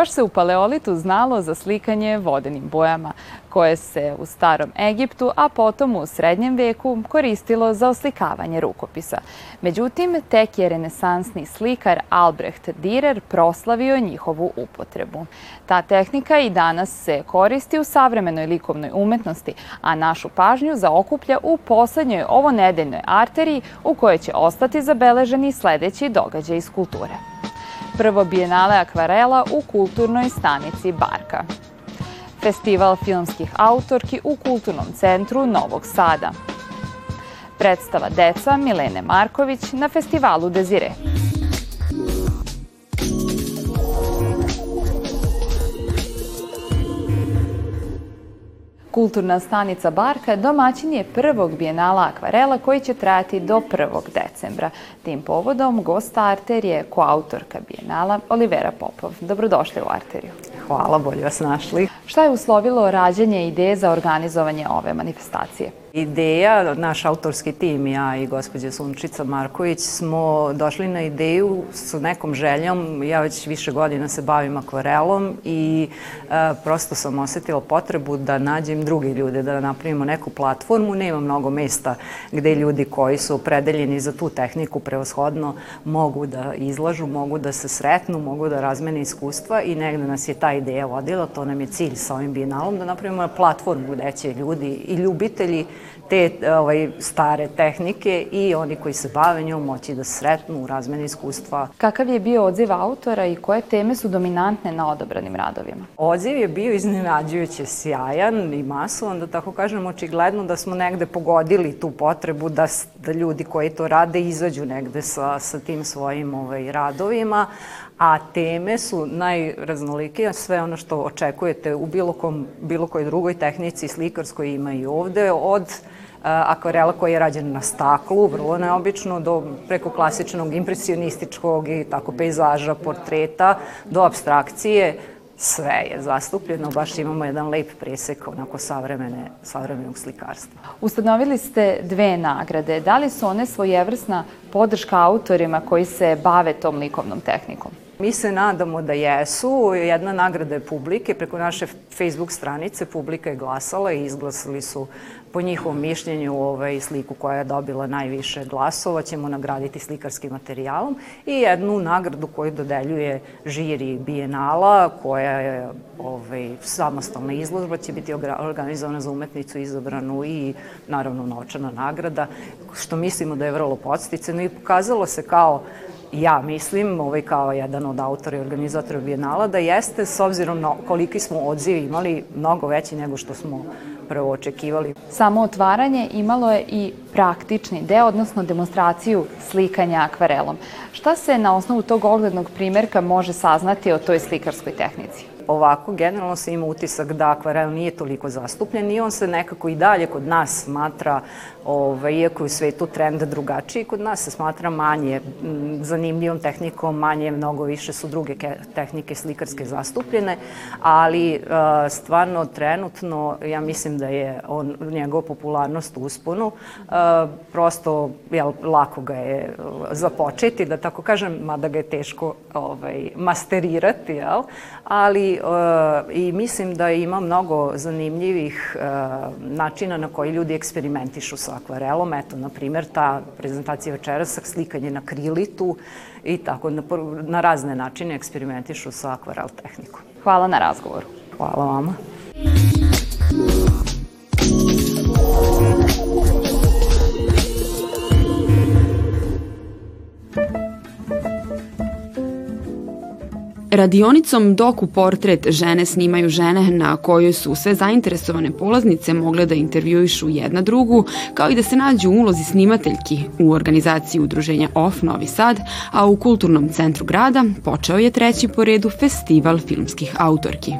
Još se u paleolitu znalo za slikanje vodenim bojama, koje se u starom Egiptu, a potom u srednjem veku koristilo za oslikavanje rukopisa. Međutim, tek je renesansni slikar Albrecht Dürer proslavio njihovu upotrebu. Ta tehnika i danas se koristi u savremenoj likovnoj umetnosti, a našu pažnju zaokuplja u poslednjoj ovonedeljnoj arteriji u kojoj će ostati zabeleženi sledeći događaj iz kulture prvo bijenale akvarela u kulturnoj stanici Barka. Festival filmskih autorki u Kulturnom centru Novog Sada. Predstava Deca Milene Marković na festivalu Dezire. Kulturna stanica Barka domaćin je prvog bijenala akvarela koji će trajati do 1. decembra. Tim povodom gost Arter je koautorka bijenala Olivera Popov. Dobrodošli u Arteriju. Hvala, bolje vas našli. Šta je uslovilo rađenje ideje za organizovanje ove manifestacije? Ideja, naš autorski tim, ja i gospođa Sunčica Marković, smo došli na ideju s nekom željom. Ja već više godina se bavim akvarelom i e, prosto sam osetila potrebu da nađem drugi ljude, da napravimo neku platformu. Nema mnogo mesta gde ljudi koji su opredeljeni za tu tehniku prevashodno mogu da izlažu, mogu da se sretnu, mogu da razmene iskustva i negde nas je ta ideja vodila. To nam je cilj sa ovim bijenalom, da napravimo platformu gde će ljudi i ljubitelji te ovaj, stare tehnike i oni koji se bave njom moći da sretnu u razmeni iskustva. Kakav je bio odziv autora i koje teme su dominantne na odobranim radovima? Odziv je bio iznenađujuće sjajan i masovan, da tako kažem, očigledno da smo negde pogodili tu potrebu da, da ljudi koji to rade izađu negde sa, sa tim svojim ovaj, radovima, a teme su najraznolikije, sve ono što očekujete u bilo, kom, bilo kojoj drugoj tehnici slikarskoj ima i ovde, od akvarela koji je rađen na staklu, vrlo neobično, do preko klasičnog impresionističkog i tako pejzaža, portreta, do abstrakcije, sve je zastupljeno, baš imamo jedan lep presek onako savremene, savremenog slikarstva. Ustanovili ste dve nagrade. Da li su one svojevrsna podrška autorima koji se bave tom likovnom tehnikom? Mi se nadamo da jesu. Jedna nagrada je publike. Preko naše Facebook stranice publika je glasala i izglasali su po njihovom mišljenju ovaj, sliku koja je dobila najviše glasova ćemo nagraditi slikarskim materijalom i jednu nagradu koju dodeljuje žiri Bienala koja je ovaj, samostalna izložba će biti organizovana za umetnicu izabranu i naravno novčana nagrada što mislimo da je vrlo podsticeno i pokazalo se kao ja mislim, ovaj kao jedan od autora i organizatora Bienala, da jeste, s obzirom na koliki smo odzivi imali, mnogo veći nego što smo prvo očekivali. Samo otvaranje imalo je i praktični deo, odnosno demonstraciju slikanja akvarelom. Šta se na osnovu tog oglednog primerka može saznati o toj slikarskoj tehnici? ovako generalno se ima utisak da akvarel nije toliko zastupljen i on se nekako i dalje kod nas smatra, ovaj, iako je u svetu trend drugačiji, kod nas se smatra manje zanimljivom tehnikom, manje, mnogo više su druge tehnike slikarske zastupljene, ali uh, stvarno trenutno ja mislim da je on, njegova popularnost u usponu, uh, prosto jel, lako ga je započeti, da tako kažem, mada ga je teško ovaj, masterirati, jel? ali i mislim da ima mnogo zanimljivih e, načina na koji ljudi eksperimentišu sa akvarelom. Eto, na primjer, ta prezentacija večeras, slikanje na krilitu i tako na, na razne načine eksperimentišu sa akvarel tehnikom. Hvala na razgovoru. Hvala vama. Radionicom Doku portret žene snimaju žene na kojoj su sve zainteresovane polaznice mogle da intervjuišu jedna drugu, kao i da se nađu u ulozi snimateljki u organizaciji udruženja OFF Novi Sad, a u Kulturnom centru grada počeo je treći po redu festival filmskih autorki.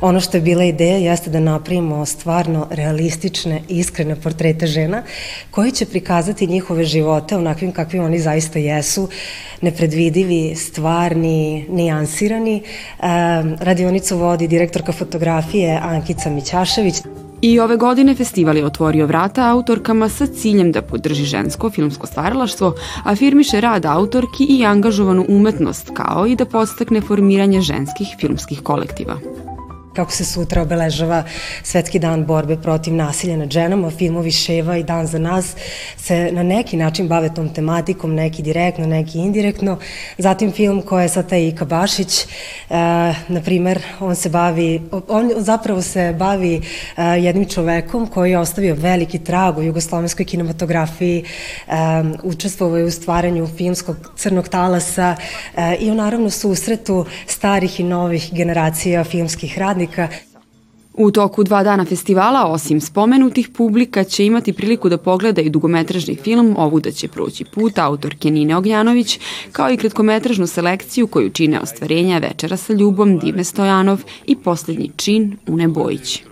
Ono što je bila ideja jeste da napravimo stvarno realistične, iskrene portrete žena koji će prikazati njihove živote onakvim kakvim oni zaista jesu, nepredvidivi, stvarni, nijansirani. Radionicu vodi direktorka fotografije Ankica Mićašević. I ove godine festival je otvorio vrata autorkama sa ciljem da podrži žensko filmsko stvaralaštvo, afirmiše rad autorki i angažovanu umetnost, kao i da podstakne formiranje ženskih filmskih kolektiva kako se sutra obeležava Svetski dan borbe protiv nasilja nad ženama, filmovi Ševa i Dan za nas se na neki način bave tom tematikom, neki direktno, neki indirektno. Zatim film koja je sad taj Ika Bašić, e, na primer, on se bavi, on zapravo se bavi e, jednim čovekom koji je ostavio veliki trag u jugoslovenskoj kinematografiji, e, učestvovao je u stvaranju filmskog crnog talasa i u naravno susretu starih i novih generacija filmskih radnika publika. U toku dva dana festivala, osim spomenutih, publika će imati priliku da pogleda i dugometražni film Ovu da će proći put autorke Nine Ognjanović, kao i kratkometražnu selekciju koju čine ostvarenja Večera sa ljubom Dime Stojanov i Poslednji čin Une Bojić.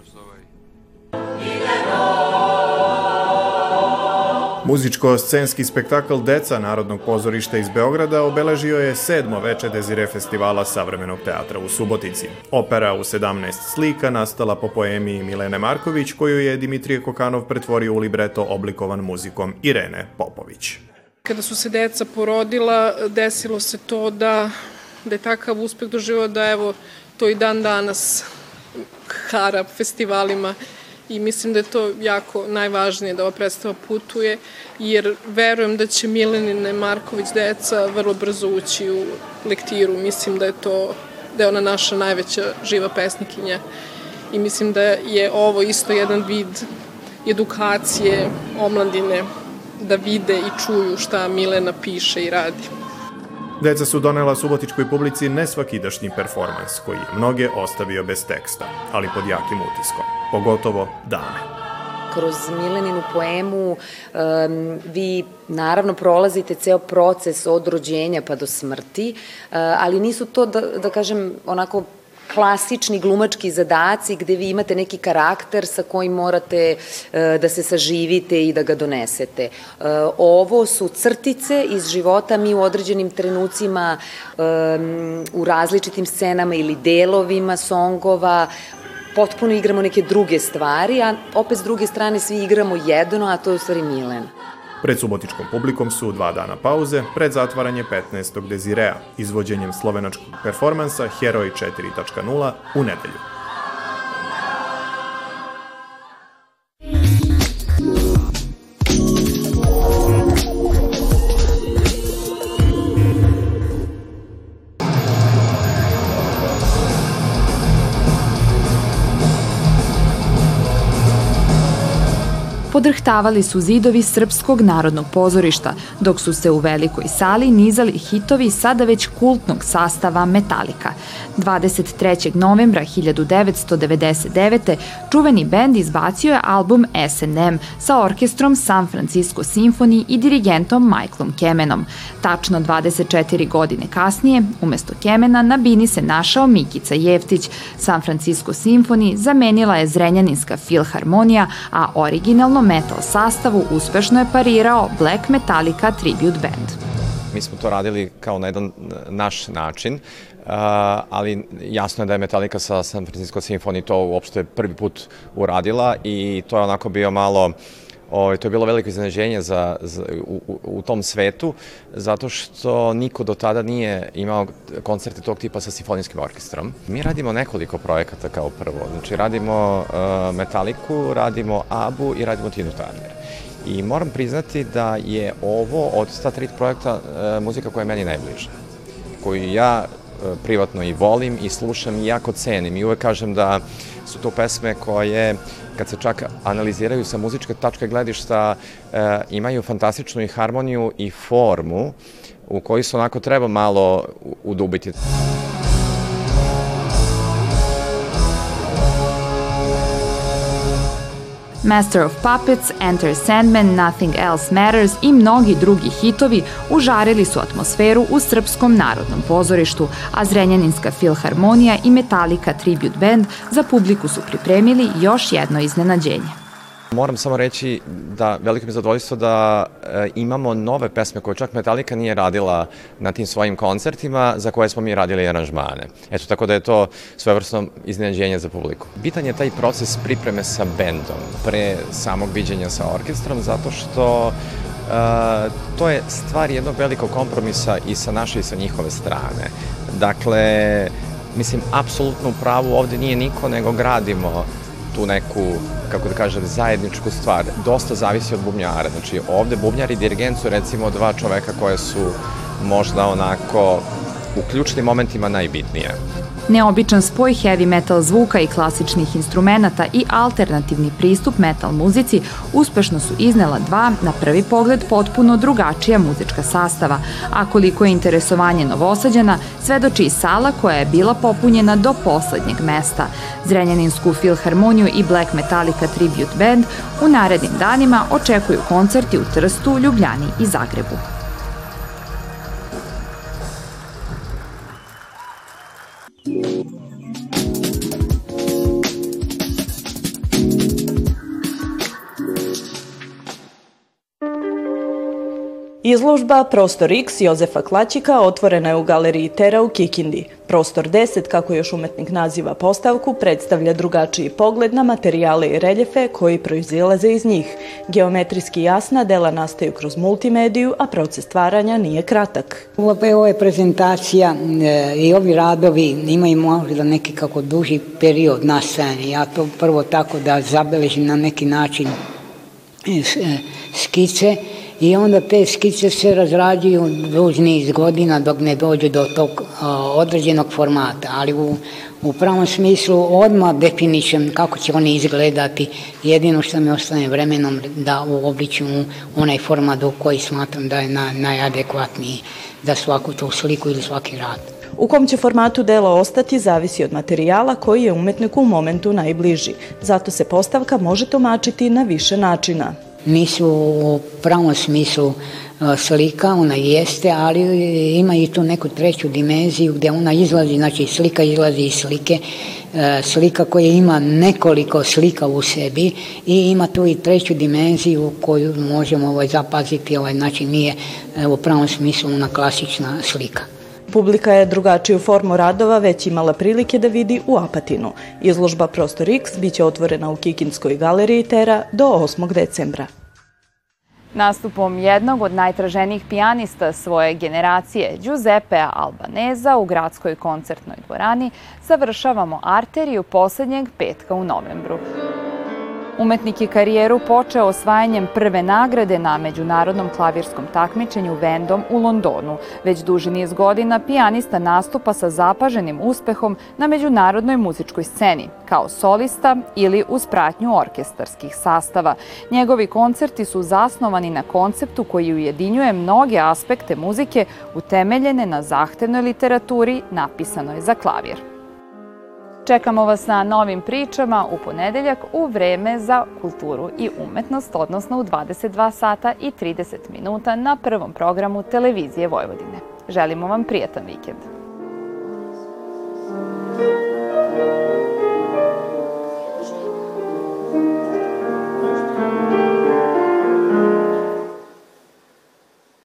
Muzičko-scenski spektakl Deca Narodnog pozorišta iz Beograda obeležio je sedmo veče Dezire festivala savremenog teatra u Subotici. Opera u 17 slika nastala po poemiji Milene Marković, koju je Dimitrije Kokanov pretvorio u libreto oblikovan muzikom Irene Popović. Kada su se deca porodila, desilo se to da, da je takav uspeh doživao da evo, to i dan danas hara festivalima i mislim da je to jako najvažnije da ova predstava putuje, jer verujem da će Milenine Marković deca vrlo brzo ući u lektiru. Mislim da je to da je ona naša najveća živa pesnikinja i mislim da je ovo isto jedan vid edukacije omladine da vide i čuju šta Milena piše i radi. Deca su donela subotičkoj publici nesvakidašnji performans koji je mnoge ostavio bez teksta, ali pod jakim utiskom, pogotovo dame kroz Mileninu poemu um, vi naravno prolazite ceo proces od rođenja pa do smrti, uh, ali nisu to, da, da kažem, onako klasični glumački zadaci gde vi imate neki karakter sa kojim morate e, da se saživite i da ga donesete. E, ovo su crtice iz života, mi u određenim trenucima e, u različitim scenama ili delovima songova potpuno igramo neke druge stvari, a opet s druge strane svi igramo jedno, a to je u stvari Milena. Pred subotičkom publikom su dva dana pauze pred zatvaranje 15. Dezirea, izvođenjem slovenačkog performansa Heroj 4.0 u nedelju. Podrhtavali su zidovi Srpskog narodnog pozorišta, dok su se u velikoj sali nizali hitovi sada već kultnog sastava Metallica. 23. novembra 1999. čuveni bend izbacio je album S&M sa orkestrom San Francisco Symphony i dirigentom Michaelom Kemenom. Tačno 24 godine kasnije, umesto Kemena, na bini se našao Mikica Jeftić. San Francisco Symphony zamenila je Zrenjaninska filharmonija, a originalno metal sastavu uspešno je parirao Black Metallica Tribute Band. Mi smo to radili kao na jedan naš način, ali jasno je da je Metallica sa San Francisco Symphony to uopšte prvi put uradila i to je onako bio malo O, ovaj, to je bilo veliko iznenađenje za, za, u, u tom svetu, zato što niko do tada nije imao koncerte tog tipa sa simfonijskim orkestrom. Mi radimo nekoliko projekata kao prvo. Znači, radimo uh, Metaliku, radimo Abu i radimo Tinu Turner. I moram priznati da je ovo od ta tri projekta uh, muzika koja je meni najbliža. Koju ja uh, privatno i volim i slušam i jako cenim. I uvek kažem da su to pesme koje kad se čak analiziraju sa muzičke tačke gledišta, e, imaju fantastičnu i harmoniju i formu u koji se onako treba malo udubiti. Master of Puppets, Enter Sandman, Nothing Else Matters i mnogi drugi hitovi užarili su atmosferu u Srpskom narodnom pozorištu, a Zrenjaninska filharmonija i Metallica Tribute Band za publiku su pripremili još jedno iznenađenje. Moram samo reći da veliko mi je zadovoljstvo da e, imamo nove pesme koje čak Metallica nije radila na tim svojim koncertima za koje smo mi radili aranžmane. Eto, tako da je to svojevrsno iznenađenje za publiku. Bitan je taj proces pripreme sa bendom pre samog viđenja sa orkestrom zato što Uh, to je stvar jednog velikog kompromisa i sa naše i sa njihove strane. Dakle, mislim, apsolutno u pravu ovde nije niko, nego gradimo tu neku, kako da kažem, zajedničku stvar. Dosta zavisi od bubnjara. Znači, ovde bubnjar i dirigent su recimo dva čoveka koje su možda onako u ključnim momentima najbitnije. Neobičan spoj heavy metal zvuka i klasičnih instrumenta i alternativni pristup metal muzici uspešno su iznela dva, na prvi pogled, potpuno drugačija muzička sastava, a koliko je interesovanje novosađana, svedoči i sala koja je bila popunjena do poslednjeg mesta. Zrenjaninsku filharmoniju i Black Metallica Tribute Band u narednim danima očekuju koncerti u Trstu, Ljubljani i Zagrebu. Izložba Prostor X Jozefa Klaćika otvorena je u galeriji Tera u Kikindi. Prostor 10, kako još umetnik naziva postavku, predstavlja drugačiji pogled na materijale i reljefe koji proizilaze iz njih. Geometrijski jasna dela nastaju kroz multimediju, a proces stvaranja nije kratak. Ovo je prezentacija e, i ovi radovi imaju možda neki kako duži period nastajanja. Ja to prvo tako da zabeležim na neki način e, skice i onda te skice se razrađuju duž niz godina dok ne dođu do tog a, određenog formata, ali u, u pravom smislu odmah definišem kako će oni izgledati, jedino što mi ostane vremenom da uobličim onaj format u koji smatram da je na, najadekvatniji za svaku tu sliku ili svaki rad. U kom će formatu delo ostati zavisi od materijala koji je umetniku u momentu najbliži. Zato se postavka može tumačiti na više načina nisu u pravom smislu e, slika, ona jeste, ali ima i tu neku treću dimenziju gde ona izlazi, znači slika izlazi iz slike, e, slika koja ima nekoliko slika u sebi i ima tu i treću dimenziju koju možemo ovaj, zapaziti, ovaj, znači nije e, u pravom smislu ona klasična slika. Publika je drugačiju formu radova već imala prilike da vidi u Apatinu. Izložba Prostor X biće otvorena u Kikinskoj galeriji Tera do 8. decembra. Nastupom jednog od najtraženijih pijanista svoje generacije, Giuseppe Albaneza, u gradskoj koncertnoj dvorani, završavamo arteriju poslednjeg petka u novembru. Umetnik je karijeru počeo osvajanjem prve nagrade na međunarodnom klavirskom takmičenju Vendom u Londonu. Već duži niz godina pijanista nastupa sa zapaženim uspehom na međunarodnoj muzičkoj sceni, kao solista ili uz pratnju orkestarskih sastava. Njegovi koncerti su zasnovani na konceptu koji ujedinjuje mnoge aspekte muzike utemeljene na zahtevnoj literaturi napisanoj za klavir. Čekamo vas na novim pričama u ponedeljak u vreme za kulturu i umetnost, odnosno u 22 sata i 30 minuta na prvom programu Televizije Vojvodine. Želimo vam prijatan vikend.